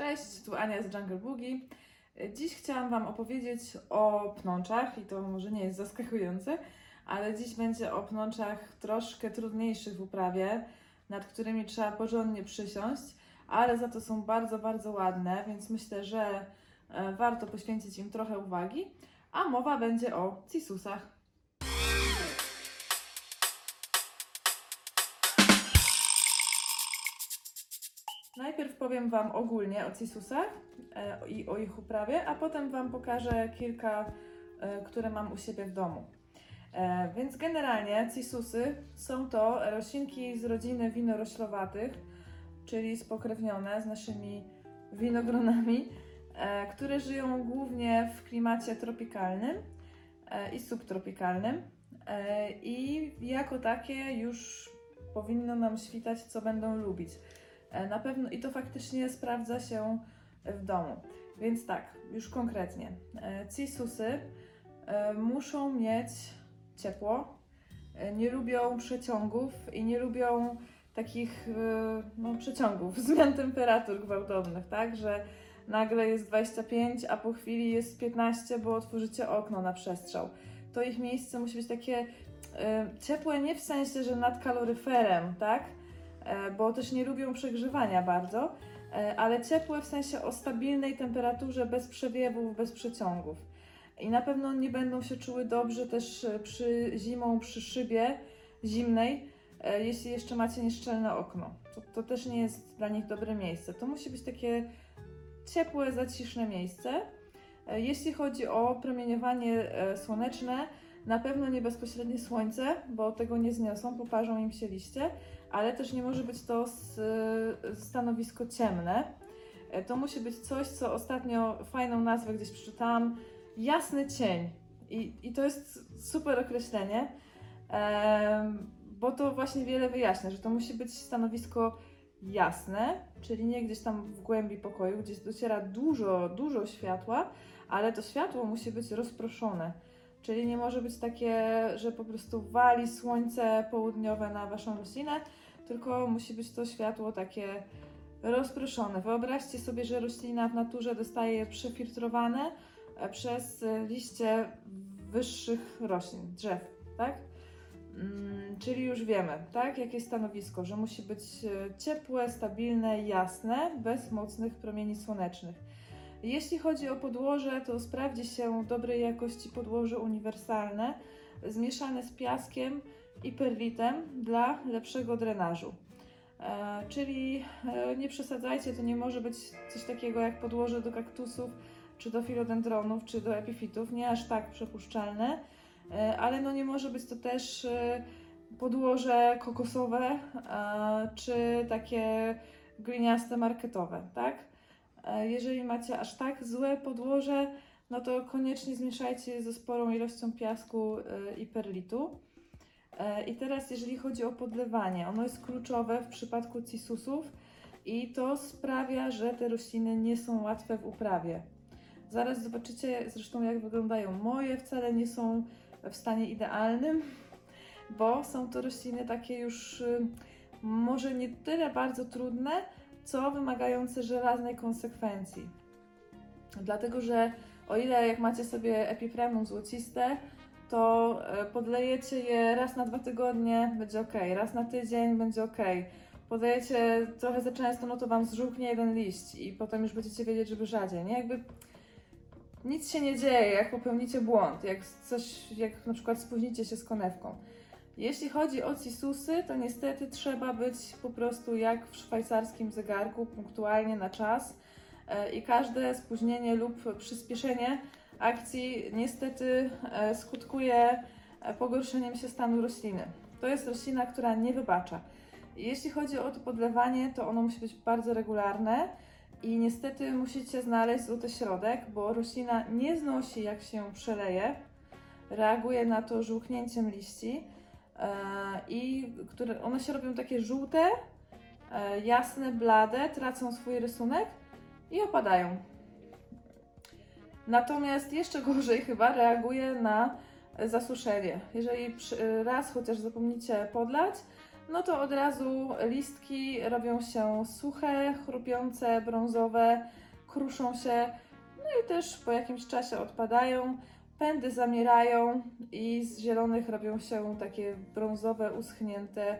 Cześć, tu Ania z Jungle Boogie. Dziś chciałam Wam opowiedzieć o pnączach i to może nie jest zaskakujące, ale dziś będzie o pnączach troszkę trudniejszych w uprawie, nad którymi trzeba porządnie przysiąść, ale za to są bardzo, bardzo ładne, więc myślę, że e, warto poświęcić im trochę uwagi. A mowa będzie o cisusach. Najpierw powiem Wam ogólnie o cisusach e, i o ich uprawie, a potem Wam pokażę kilka, e, które mam u siebie w domu. E, więc generalnie cisusy są to roślinki z rodziny winoroślowatych, czyli spokrewnione z naszymi winogronami, które żyją głównie w klimacie tropikalnym i subtropikalnym. I jako takie już powinno nam świtać, co będą lubić. E, Na pewno i to faktycznie sprawdza się w domu. Więc tak, już konkretnie. E, Cisusy e, muszą mieć ciepło, nie lubią przeciągów i nie lubią takich no, przeciągów, zmian temperatur gwałtownych, tak? Że nagle jest 25, a po chwili jest 15, bo otworzycie okno na przestrzał. To ich miejsce musi być takie ciepłe nie w sensie, że nad kaloryferem, tak? E, bo też nie lubią przegrzewania bardzo, e, ale ciepłe w sensie o stabilnej temperaturze, bez przewiewów, bez przeciągów. I na pewno nie będą się czuły dobrze też e, przy zimą, przy szybie zimnej, jeśli jeszcze macie nieszczelne okno. To, to też nie jest dla nich dobre miejsce. To musi być takie ciepłe, zaciszne miejsce. Jeśli chodzi o promieniowanie słoneczne, na pewno nie bezpośrednie słońce, bo tego nie zniosą, poparzą im się liście, ale też nie może być to stanowisko ciemne. E, To musi być coś, co ostatnio fajną nazwę gdzieś przeczytałam, jasny cień. I, i to jest super określenie, bo to właśnie wiele wyjaśnia, że to musi być stanowisko jasne, czyli nie gdzieś tam w głębi pokoju, gdzieś dociera dużo, dużo światła, ale to światło musi być rozproszone. Czyli nie może być takie, że po prostu wali słońce południowe na waszą roślinę, tylko musi być to światło takie rozproszone. Wyobraźcie sobie, że roślina w naturze dostaje je przefiltrowane e, przez e, liście wyższych roślin, drzew, tak? Mm, Czyli już wiemy, tak? Jakie stanowisko, że musi być e, ciepłe, stabilne, jasne, bez mocnych promieni słonecznych. Jeśli chodzi o podłoże, to sprawdzi się dobrej jakości podłoże uniwersalne, zmieszane z piaskiem i perlitem dla lepszego drenażu. E, czyli e, nie przesadzajcie, to nie może być coś takiego jak podłoże do kaktusów, czy do filodendronów, czy do epifitów, nie aż tak przepuszczalne, e, ale no nie może być to też e, podłoże kokosowe, e, czy takie gliniaste marketowe, tak? Jeżeli macie aż tak złe podłoże, no to koniecznie zmieszajcie je ze sporą ilością piasku e, i perlitu. E, I teraz, jeżeli chodzi o podlewanie, ono jest kluczowe w przypadku cisusów i to sprawia, że te rośliny nie są łatwe w uprawie. Zaraz zobaczycie zresztą, jak wyglądają moje. Wcale nie są w stanie idealnym, bo są to rośliny takie już y, może nie tyle bardzo trudne, co wymagające żelaznej konsekwencji. Dlatego, że o ile jak macie sobie epifremum złociste, to e, podlejecie je raz na dwa tygodnie, będzie ok, raz na tydzień będzie ok. Podlejecie trochę za często, no to wam zżółknie jeden liść i potem już będziecie wiedzieć, żeby rzadziej, nie? Jakby nic się nie dzieje, jak popełnicie błąd, jak coś, jak na przykład spóźnicie się z konewką. Jeśli chodzi o cisusy, to niestety trzeba być po prostu jak w szwajcarskim zegarku, punktualnie na czas e, i każde spóźnienie lub przyspieszenie akcji niestety e, skutkuje e, pogorszeniem się stanu rośliny. To jest roślina, która nie wybacza. Jeśli chodzi o to podlewanie, to ono musi być bardzo regularne i niestety musicie znaleźć złoty środek, bo roślina nie znosi jak się przeleje, reaguje na to żółknięciem liści i które, one się robią takie żółte, e, jasne, blade, tracą swój rysunek i opadają. Natomiast jeszcze gorzej chyba reaguje na zasuszenie. Jeżeli raz chociaż zapomnicie podlać, no to od razu listki robią się suche, chrupiące, brązowe, kruszą się, no i też po jakimś czasie odpadają. Pędy zamierają i z zielonych robią się takie brązowe, uschnięte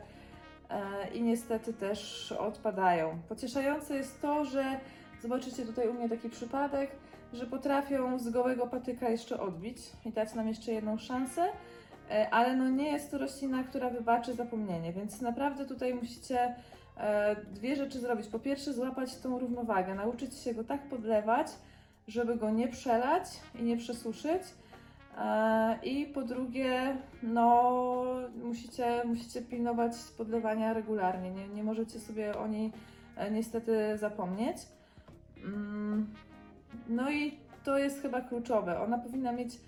e, i niestety też odpadają. Pocieszające jest to, że zobaczycie tutaj u mnie taki przypadek, że potrafią z gołego patyka jeszcze odbić i dać nam jeszcze jedną szansę, e, ale no nie jest to roślina, która wybaczy zapomnienie, więc naprawdę tutaj musicie e, dwie rzeczy zrobić. Po pierwsze złapać tą równowagę, nauczyć się go tak podlewać, żeby go nie przelać i nie przesuszyć. E, I po drugie, no musicie, musicie pilnować podlewania regularnie. Nie, nie możecie sobie o niej e, niestety zapomnieć. Mm, No i to jest chyba kluczowe. Ona powinna mieć,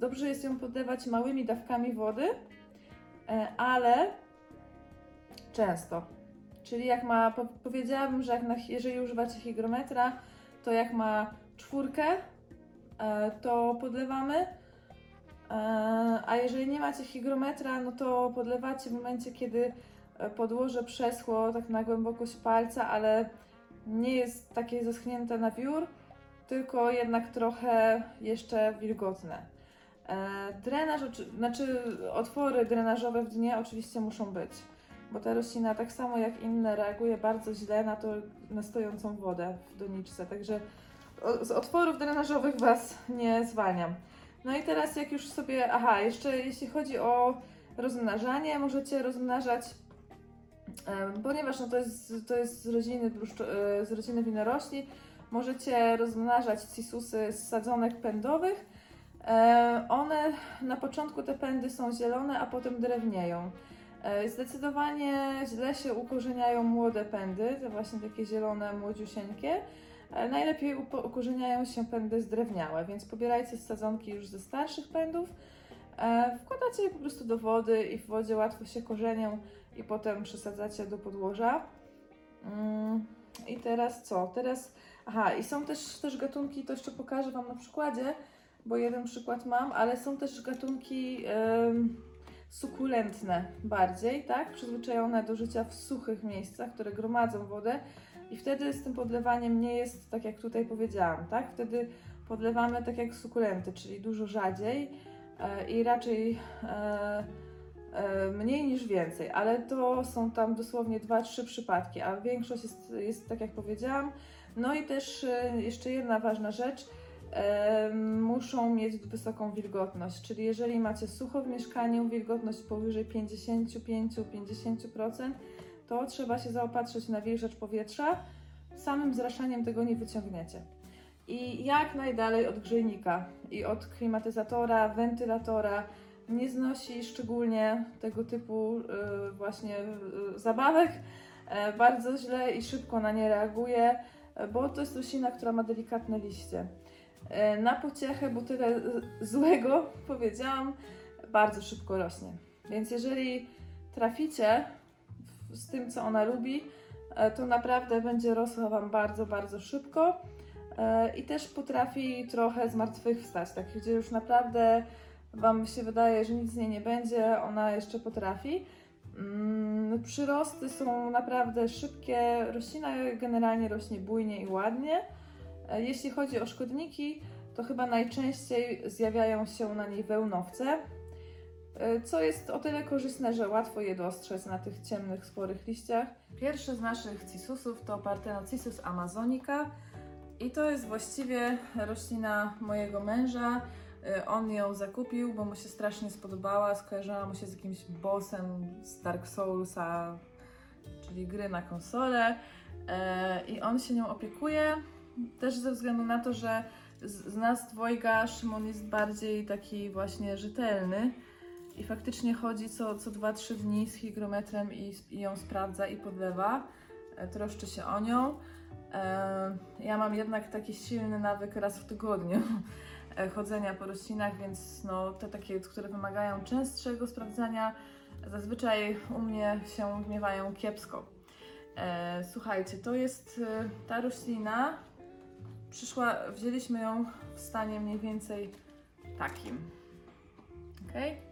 dobrze jest ją podlewać małymi dawkami wody, e, ale często. Czyli jak ma, po, powiedziałabym, że jak na, jeżeli używacie hygrometra, to jak ma czwórkę, to podlewamy. E, A jeżeli nie macie hygrometra, no to podlewacie w momencie, kiedy e, podłoże przeschło tak na głębokość palca, ale nie jest takie zaschnięte na wiór, tylko jednak trochę jeszcze wilgotne. E, Drenaż, znaczy otwory drenażowe w dnie oczywiście muszą być, bo ta roślina tak samo jak inne reaguje bardzo źle na to, na stojącą wodę w doniczce, także z otworów drenażowych Was nie zwalniam. No i teraz jak już sobie, aha, jeszcze jeśli chodzi o rozmnażanie, możecie rozmnażać, ponieważ no to, jest, to jest z rodziny, e, z rodziny winorośli, możecie rozmnażać cisusy z sadzonek pędowych. E, One na początku te pędy są zielone, a potem drewnieją. E, Zdecydowanie źle się ukorzeniają młode pędy, te właśnie takie zielone, młodziusieńkie. Najlepiej ukorzeniają się pędy zdrewniałe, więc pobierajcie sadzonki już ze starszych pędów. E, Wkładacie je po prostu do wody i w wodzie łatwo się korzenią i potem przesadzacie do podłoża. Mm, I teraz co? Teraz, aha, i są też, też gatunki, to jeszcze pokażę Wam na przykładzie, bo jeden przykład mam, ale są też gatunki em, sukulentne bardziej, tak? Przyzwyczajone do życia w suchych miejscach, które gromadzą wodę i wtedy z tym podlewaniem nie jest tak, jak tutaj powiedziałam, tak? Wtedy podlewamy tak jak sukulenty, czyli dużo rzadziej e, i raczej e, e, mniej niż więcej, ale to są tam dosłownie 2-3 przypadki, a większość jest, jest tak jak powiedziałam. No i też jeszcze jedna ważna rzecz, muszą mieć wysoką wilgotność, czyli jeżeli macie sucho w mieszkaniu, wilgotność powyżej 55-50%, to trzeba się zaopatrzyć na wilżacz powietrza. Samym zraszaniem tego nie wyciągniecie. I jak najdalej od grzejnika i od klimatyzatora, wentylatora. Nie znosi szczególnie tego typu y, właśnie y, zabawek. E, bardzo źle i szybko na nie reaguje, e, bo to jest roślina, która ma delikatne liście. E, na pociechę, bo tyle złego powiedziałam, bardzo szybko rośnie. Więc jeżeli traficie z tym, co ona lubi, e, to naprawdę będzie rosła Wam bardzo, bardzo szybko. E, I też potrafi trochę zmartwychwstać, tak gdzie już naprawdę Wam się wydaje, że nic z niej nie będzie, ona jeszcze potrafi. Mm, Przyrosty są naprawdę szybkie, roślina generalnie rośnie bujnie i ładnie. E, Jeśli chodzi o szkodniki, to chyba najczęściej zjawiają się na niej wełnowce, co jest o tyle korzystne, że łatwo je dostrzec na tych ciemnych, sporych liściach. Pierwszy z naszych cisusów to Parthenocissus amazonica i to jest właściwie roślina mojego męża. Y, On ją zakupił, bo mu się strasznie spodobała, skojarzyła mu się z jakimś bossem z Dark Soulsa, czyli gry na konsolę. E, I on się nią opiekuje, też ze względu na to, że z nas dwojga Szymon jest bardziej taki właśnie rzetelny i faktycznie chodzi co, co 2-3 dni z hygrometrem i, i ją sprawdza i podlewa. E, Troszczy się o nią. E, Ja mam jednak taki silny nawyk raz w tygodniu e, chodzenia po roślinach, więc no, te takie, które wymagają częstszego sprawdzania, zazwyczaj u mnie się gniewają kiepsko. Słuchajcie, to jest ta roślina. Przyszła, wzięliśmy ją w stanie mniej więcej takim. Ok?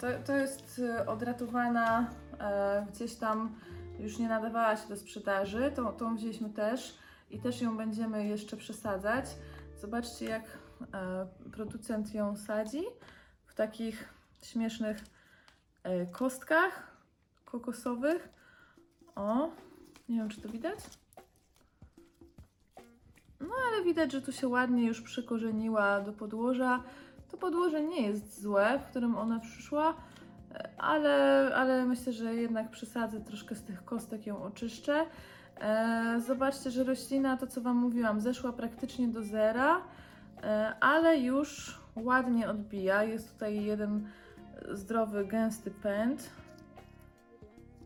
To, to jest e, odratowana e, gdzieś tam już nie nadawała się do sprzedaży. Tą, tą wzięliśmy też i też ją będziemy jeszcze przesadzać. Zobaczcie, jak e, producent ją sadzi w takich śmiesznych e, kostkach kokosowych. O, nie wiem, czy to widać. No, ale widać, że tu się ładnie już przykorzeniła do podłoża. To podłoże nie jest złe, w którym ona przyszła, ale, ale myślę, że jednak przesadzę troszkę z tych kostek, ją oczyszczę. E, zobaczcie, że roślina, to co Wam mówiłam, zeszła praktycznie do zera, e, ale już ładnie odbija. Jest tutaj jeden zdrowy, gęsty pęd.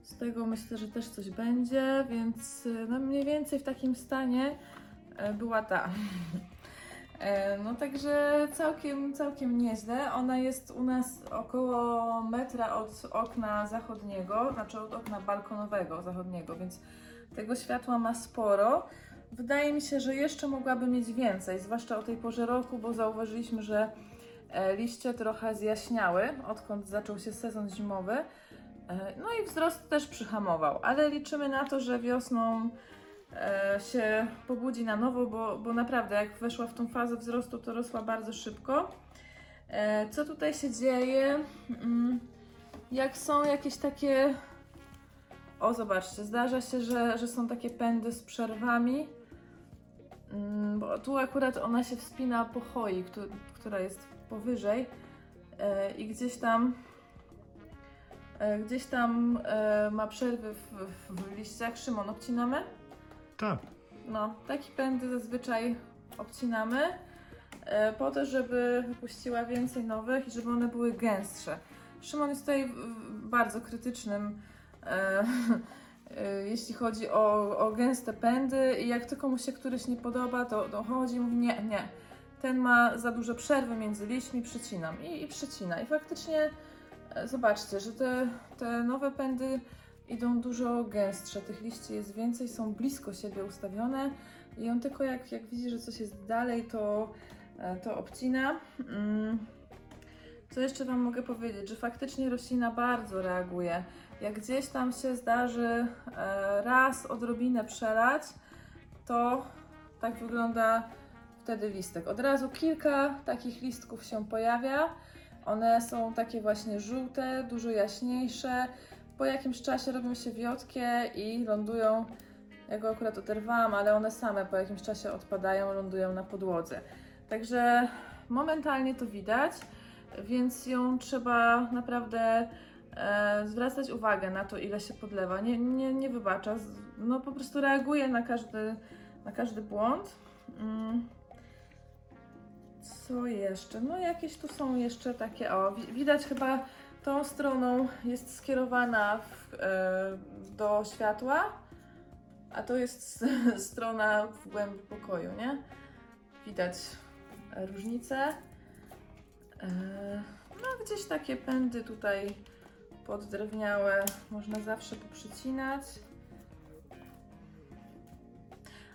Z tego myślę, że też coś będzie, więc e, no mniej więcej w takim stanie była ta. E, No także całkiem, całkiem nieźle. Ona jest u nas około metra od okna zachodniego, znaczy od okna balkonowego zachodniego, więc tego światła ma sporo. Wydaje mi się, że jeszcze mogłaby mieć więcej, zwłaszcza o tej porze roku, bo zauważyliśmy, że e, liście trochę zjaśniały, odkąd zaczął się sezon zimowy. E, No i wzrost też przyhamował, ale liczymy na to, że wiosną się pobudzi na nowo, bo, bo naprawdę jak weszła w tą fazę wzrostu, to rosła bardzo szybko. E, Co tutaj się dzieje? Mm, Jak są jakieś takie. O, zobaczcie, zdarza się, że, że są takie pędy z przerwami. Mm, Bo tu akurat ona się wspina po choi, któ- która jest powyżej. E, I gdzieś tam e, gdzieś tam e, ma przerwy w, w liściach. Szymon, obcinamy? Tak. No, takie pędy zazwyczaj obcinamy e, po to, żeby wypuściła więcej nowych i żeby one były gęstsze. Szymon jest tutaj bardzo krytycznym, e, e, jeśli chodzi o, o gęste pędy i jak tylko mu się któryś nie podoba, to, to chodzi i mówi nie, nie. Ten ma za duże przerwy między liśćmi, przycinam i, i przycina. I faktycznie e, zobaczcie, że te, te nowe pędy idą dużo gęstsze, tych liści jest więcej, są blisko siebie ustawione i on tylko jak, jak widzi, że coś jest dalej, to, e, to obcina. Mm. Co jeszcze Wam mogę powiedzieć, że faktycznie roślina bardzo reaguje. Jak gdzieś tam się zdarzy e, raz odrobinę przelać, to tak wygląda wtedy listek. Od razu kilka takich listków się pojawia. One są takie właśnie żółte, dużo jaśniejsze, po jakimś czasie robią się wiotkie i lądują. Ja go akurat oderwałam, ale one same po jakimś czasie odpadają, lądują na podłodze. Także momentalnie to widać, więc ją trzeba naprawdę e, zwracać uwagę na to, ile się podlewa. Nie, nie, nie wybacza, no po prostu reaguje na każdy, na każdy błąd. Mm. Co jeszcze? No jakieś tu są jeszcze takie, o, wi- widać chyba tą stroną jest skierowana w, e, do światła, a to jest strona w głębi pokoju, nie? Widać różnicę. E, no, gdzieś takie pędy tutaj poddrewniałe można zawsze poprzycinać.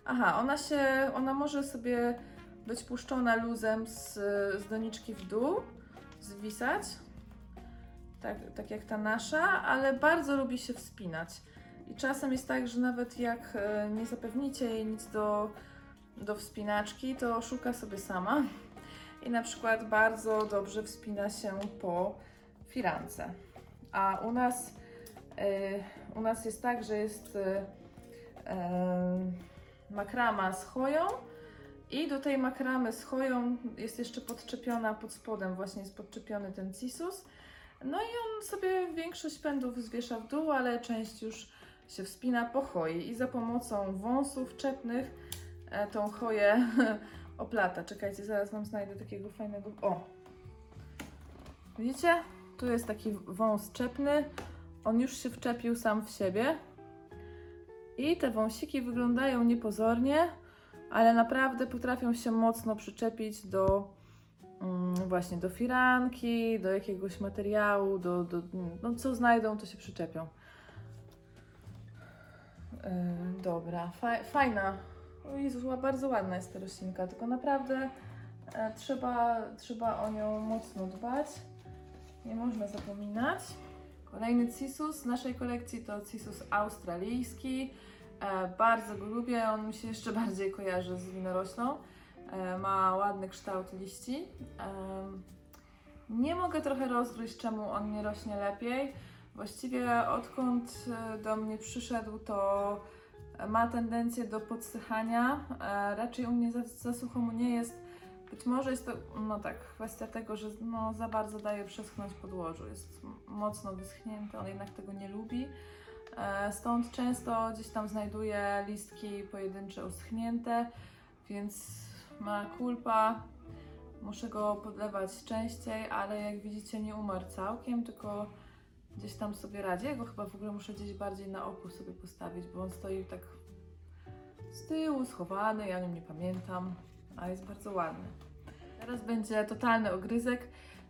Aha, ona się, ona może sobie być puszczona luzem z, z doniczki w dół, zwisać tak, tak jak ta nasza, ale bardzo lubi się wspinać. I czasem jest tak, że nawet jak e, nie zapewnicie jej nic do, do wspinaczki, to szuka sobie sama. I na przykład bardzo dobrze wspina się po firance. A u nas, e, u nas jest tak, że jest e, makrama z choją i do tej makramy z choją jest jeszcze podczepiona pod spodem, właśnie jest podczepiony ten cisus. No i on sobie większość pędów zwiesza w dół, ale część już się wspina po choi i za pomocą wąsów czepnych e, tą choję oplata. Czekajcie, zaraz Wam znajdę takiego fajnego... O! Widzicie? Tu jest taki wąs czepny. On już się wczepił sam w siebie. I te wąsiki wyglądają niepozornie, ale naprawdę potrafią się mocno przyczepić do właśnie do firanki, do jakiegoś materiału, do, do, no co znajdą, to się przyczepią. Yy, dobra, Fa fajna. O Jezu, ła- bardzo ładna jest ta roślinka, tylko naprawdę e, trzeba, trzeba o nią mocno dbać. Nie można zapominać. Kolejny cisus z naszej kolekcji to cisus australijski. E, bardzo go lubię, on mi się jeszcze bardziej kojarzy z winoroślą. E, ma ładny kształt liści. Nie mogę trochę rozgryźć, czemu on nie rośnie lepiej. Właściwie odkąd e, do mnie przyszedł, to ma tendencję do podsychania. E, Raczej u mnie za, za sucho mu nie jest. Być może jest to, no tak, kwestia tego, że no, za bardzo daje przeschnąć podłożu. Jest mocno wyschnięty, on jednak tego nie lubi. Stąd często gdzieś tam znajduje listki pojedyncze uschnięte, więc ma kulpa. Muszę go podlewać częściej, ale jak widzicie nie umarł całkiem, tylko gdzieś tam sobie radzi. Ja chyba w ogóle muszę gdzieś bardziej na oku sobie postawić, bo on stoi tak z tyłu, schowany, ja o nim nie pamiętam, a jest bardzo ładny. Teraz będzie totalny ogryzek.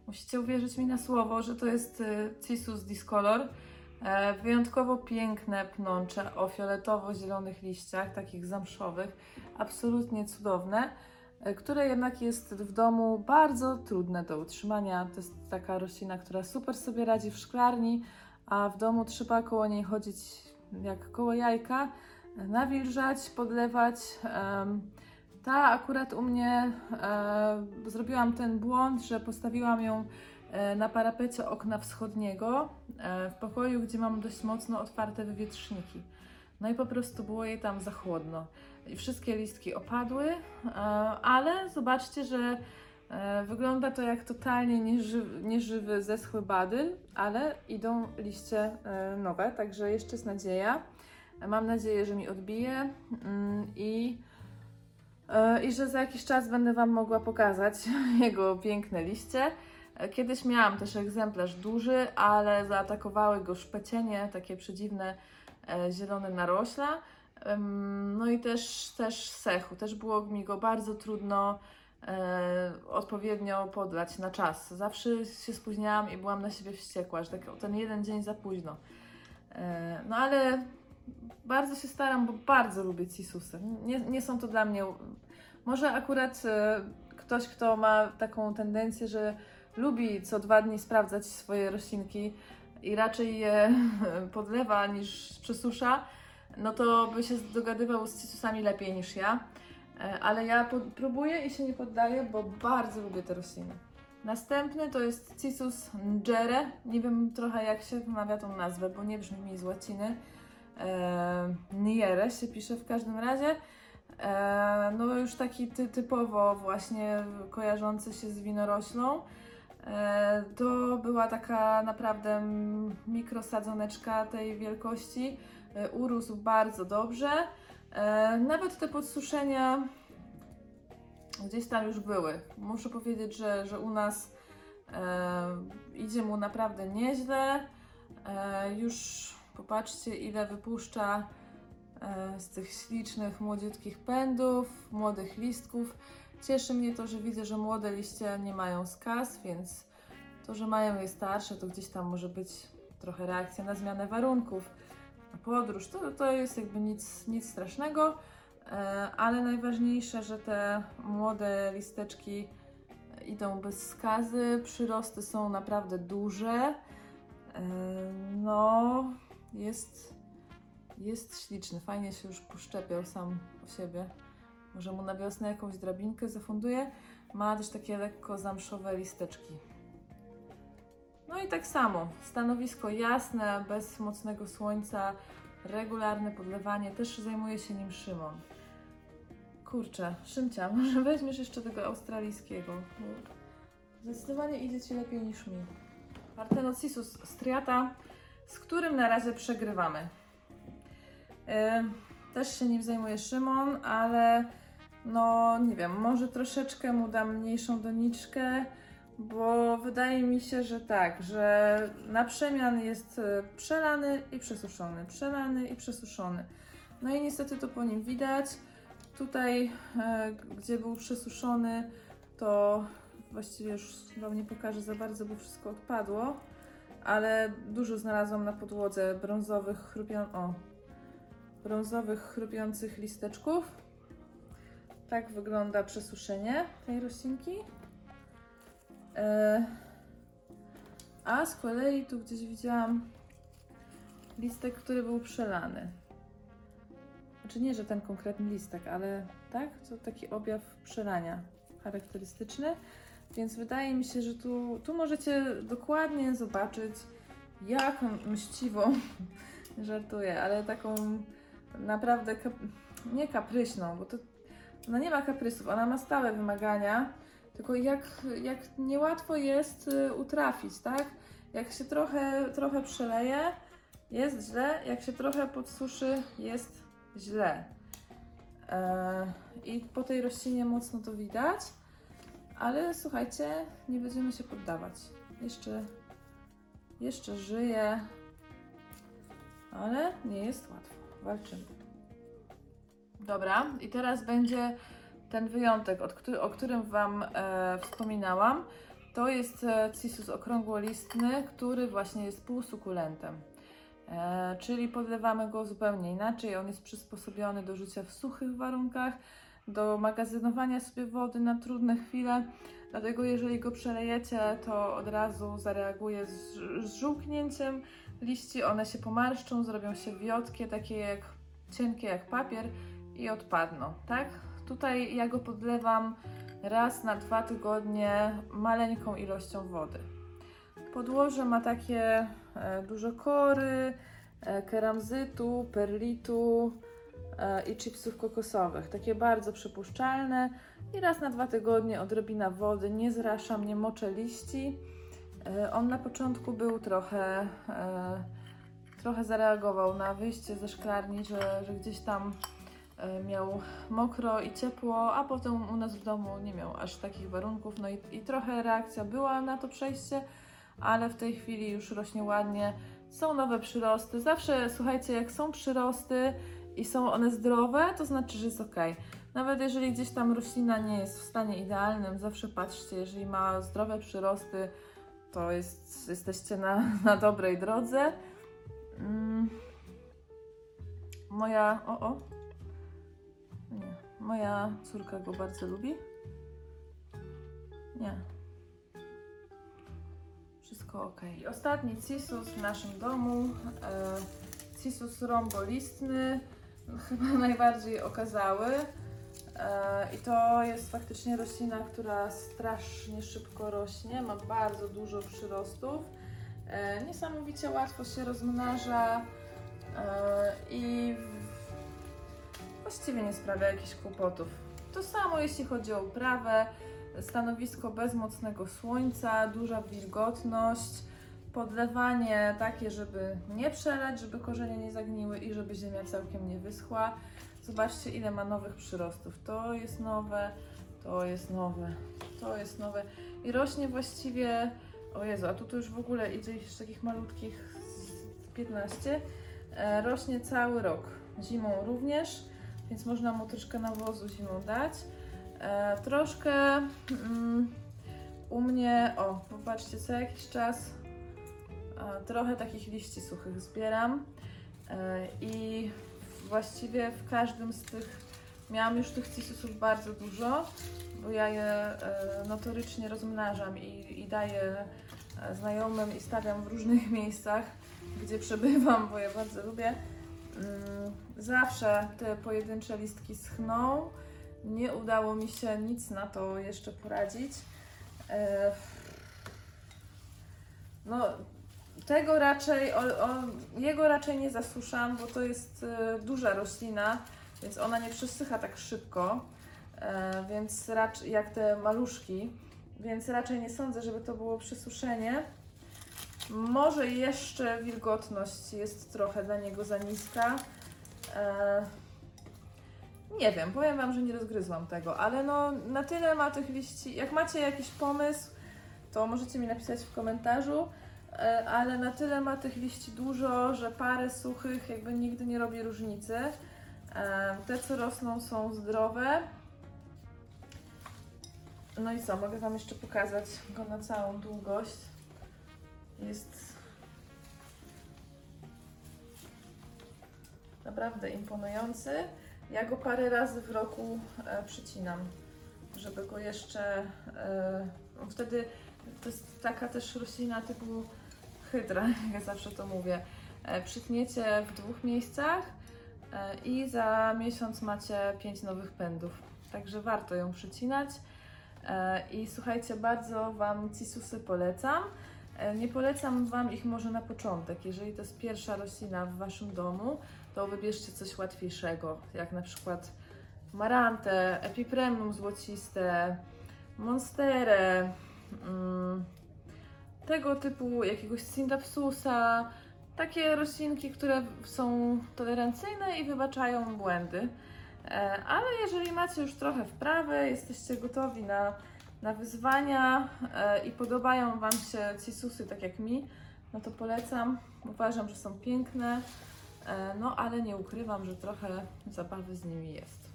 Musicie uwierzyć mi na słowo, że to jest y, Cisus Discolor. E, wyjątkowo piękne pnącze o fioletowo-zielonych liściach, takich zamszowych, absolutnie cudowne, które jednak jest w domu bardzo trudne do utrzymania. To jest taka roślina, która super sobie radzi w szklarni, a w domu trzeba koło niej chodzić jak koło jajka, e, nawilżać, podlewać. Ta akurat u mnie e, zrobiłam ten błąd, że postawiłam ją e, na parapecie okna wschodniego e, w pokoju, gdzie mam dość mocno otwarte wywietrzniki. No i po prostu było jej tam za chłodno. I wszystkie listki opadły, e, ale zobaczcie, że e, wygląda to jak totalnie nieżywy, nieżywy zeschły badyl, ale idą liście e, nowe, także jeszcze jest nadzieja. Mam nadzieję, że mi odbije mm, i i że za jakiś czas będę Wam mogła pokazać jego piękne liście. Kiedyś miałam też egzemplarz duży, ale zaatakowały go szpecienie, takie przedziwne zielone narośla. No i też, też sechu. Też było mi go bardzo trudno e, odpowiednio podlać na czas. Zawsze się spóźniałam i byłam na siebie wściekła, że tak, ten jeden dzień za późno. E, no ale bardzo się staram, bo bardzo lubię cisusy. Nie, nie są to dla mnie. Może akurat e, ktoś, kto ma taką tendencję, że lubi co dwa dni sprawdzać swoje roślinki i raczej je podlewa niż przesusza, no to by się dogadywał z cisusami lepiej niż ja. E, Ale ja próbuję i się nie poddaję, bo bardzo lubię te rośliny. Następny to jest Cisus ngere. Nie wiem trochę jak się wymawia tą nazwę, bo nie brzmi mi z łaciny e, Niere się pisze w każdym razie. E, no już taki ty, typowo właśnie kojarzący się z winoroślą. E, to była taka naprawdę mikrosadzoneczka tej wielkości. E, urósł bardzo dobrze. E, nawet te podsuszenia gdzieś tam już były. Muszę powiedzieć, że, że u nas e, idzie mu naprawdę nieźle. Już Popatrzcie, ile wypuszcza z tych ślicznych, młodziutkich pędów, młodych listków. Cieszy mnie to, że widzę, że młode liście nie mają skaz, więc to, że mają je starsze, to gdzieś tam może być trochę reakcja na zmianę warunków, podróż. To, to jest jakby nic, nic strasznego, e, ale najważniejsze, że te młode listeczki idą bez skazy, przyrosty są naprawdę duże. E, No, jest, jest śliczny, fajnie się już poszczepiał sam o siebie. Może mu na wiosnę jakąś drabinkę zafunduję. Ma też takie lekko zamszowe listeczki. No i tak samo, stanowisko jasne, bez mocnego słońca, regularne podlewanie, też zajmuje się nim Szymon. Kurczę, Szymcia, może weźmiesz jeszcze tego australijskiego, zdecydowanie idzie Ci lepiej niż mi. Partenocisus striata, z którym na razie przegrywamy. Yy, też się nim zajmuje Szymon, ale no nie wiem, może troszeczkę mu dam mniejszą doniczkę, bo wydaje mi się, że tak, że na przemian jest e, przelany i przesuszony, przelany i przesuszony. No i niestety to po nim widać. Tutaj, e, gdzie był przesuszony, to właściwie już Wam nie pokażę za bardzo, bo wszystko odpadło ale dużo znalazłam na podłodze brązowych, chrupią... o, brązowych chrupiących listeczków. Tak wygląda przesuszenie tej roślinki. E, A z kolei tu gdzieś widziałam listek, który był przelany. Znaczy nie, że ten konkretny listek, ale tak, to taki objaw przelania charakterystyczny. Więc wydaje mi się, że tu, tu możecie dokładnie zobaczyć, jaką mściwą, żartuję, ale taką naprawdę kap, nie kapryśną, bo to ona nie ma kaprysów, ona ma stałe wymagania, tylko jak, jak niełatwo jest y, utrafić, tak? Jak się trochę, trochę przeleje, jest źle, jak się trochę podsuszy, jest źle. E, I po tej roślinie mocno to widać, ale słuchajcie, nie będziemy się poddawać. Jeszcze, jeszcze żyje, ale nie jest łatwo. Walczymy. Dobra, i teraz będzie ten wyjątek, o którym Wam e, wspominałam. To jest e, Cissus okrągłolistny, który właśnie jest półsukulentem. E, czyli podlewamy go zupełnie inaczej. On jest przysposobiony do życia w suchych warunkach, do magazynowania sobie wody na trudne chwile. Dlatego jeżeli go przelejecie, to od razu zareaguje z, z żółknięciem liści. One się pomarszczą, zrobią się wiotkie, takie jak cienkie jak papier i odpadną, tak? Tutaj ja go podlewam raz na dwa tygodnie maleńką ilością wody. Podłoże ma takie e, dużo kory, e, keramzytu, perlitu e, i chipsów kokosowych. Takie bardzo przypuszczalne. I raz na dwa tygodnie odrobina wody. Nie zraszam, nie moczę liści. On na początku był trochę, trochę zareagował na wyjście ze szklarni, że, że gdzieś tam miał mokro i ciepło, a potem u nas w domu nie miał aż takich warunków. No i, i trochę reakcja była na to przejście, ale w tej chwili już rośnie ładnie. Są nowe przyrosty. Zawsze słuchajcie, jak są przyrosty i są one zdrowe, to znaczy, że jest ok. Nawet jeżeli gdzieś tam roślina nie jest w stanie idealnym, zawsze patrzcie, jeżeli ma zdrowe przyrosty, to jest, jesteście na, na dobrej drodze. Mm. Moja. O, o. Moja córka go bardzo lubi. Nie. Wszystko ok. I ostatni cisus w naszym domu. E, cisus rąbolistny. Chyba najbardziej okazały. E, I to jest faktycznie roślina, która strasznie szybko rośnie. Ma bardzo dużo przyrostów. E, niesamowicie łatwo się rozmnaża e, i właściwie nie sprawia jakichś kłopotów. To samo jeśli chodzi o uprawę, stanowisko bez mocnego słońca, duża wilgotność, podlewanie takie, żeby nie przelać, żeby korzenie nie zagniły i żeby ziemia całkiem nie wyschła. Zobaczcie ile ma nowych przyrostów. To jest nowe, to jest nowe, to jest nowe i rośnie właściwie o Jezu, a tu to już w ogóle idzie z takich malutkich z 15. E, rośnie cały rok. Zimą również, więc można mu troszkę nawozu zimą dać. E, troszkę mm, u mnie, o, popatrzcie, co jakiś czas e, trochę takich liści suchych zbieram. E, I właściwie w każdym z tych miałam już tych cisusów bardzo dużo, bo ja je e, notorycznie rozmnażam i, i daję e, znajomym i stawiam w różnych miejscach, gdzie przebywam, bo je bardzo lubię. Mm, Zawsze te pojedyncze listki schną. Nie udało mi się nic na to jeszcze poradzić. E, No, tego raczej, o, o, jego raczej nie zasuszam, bo to jest e, duża roślina, więc ona nie przesycha tak szybko, więc raczej jak te maluszki, więc raczej nie sądzę, żeby to było przesuszenie. Może jeszcze wilgotność jest trochę dla niego za niska. E, nie wiem, powiem Wam, że nie rozgryzłam tego, ale no na tyle ma tych liści. Jak macie jakiś pomysł, to możecie mi napisać w komentarzu, e, ale na tyle ma tych liści dużo, że parę suchych jakby nigdy nie robi różnicy. E, Te, co rosną, są zdrowe. No i co, mogę Wam jeszcze pokazać go na całą długość. Jest naprawdę imponujący. Ja go parę razy w roku e, przycinam, żeby go jeszcze. E, wtedy To jest taka też roślina typu hydra, jak ja zawsze to mówię. E, Przytniecie w dwóch miejscach i za miesiąc macie pięć nowych pędów. Także warto ją przycinać. I słuchajcie, bardzo Wam cisusy polecam. E, Nie polecam Wam ich może na początek. Jeżeli to jest pierwsza roślina w Waszym domu, to wybierzcie coś łatwiejszego, jak na przykład marantę, epipremnum złociste, monsterę, mm, tego typu jakiegoś syndapsusa, takie roślinki, które są tolerancyjne i wybaczają błędy. E, Ale jeżeli macie już trochę wprawy, jesteście gotowi na, na wyzwania e, i podobają Wam się cisusy tak jak mi, no to polecam. Uważam, że są piękne, e, no ale nie ukrywam, że trochę zabawy z nimi jest.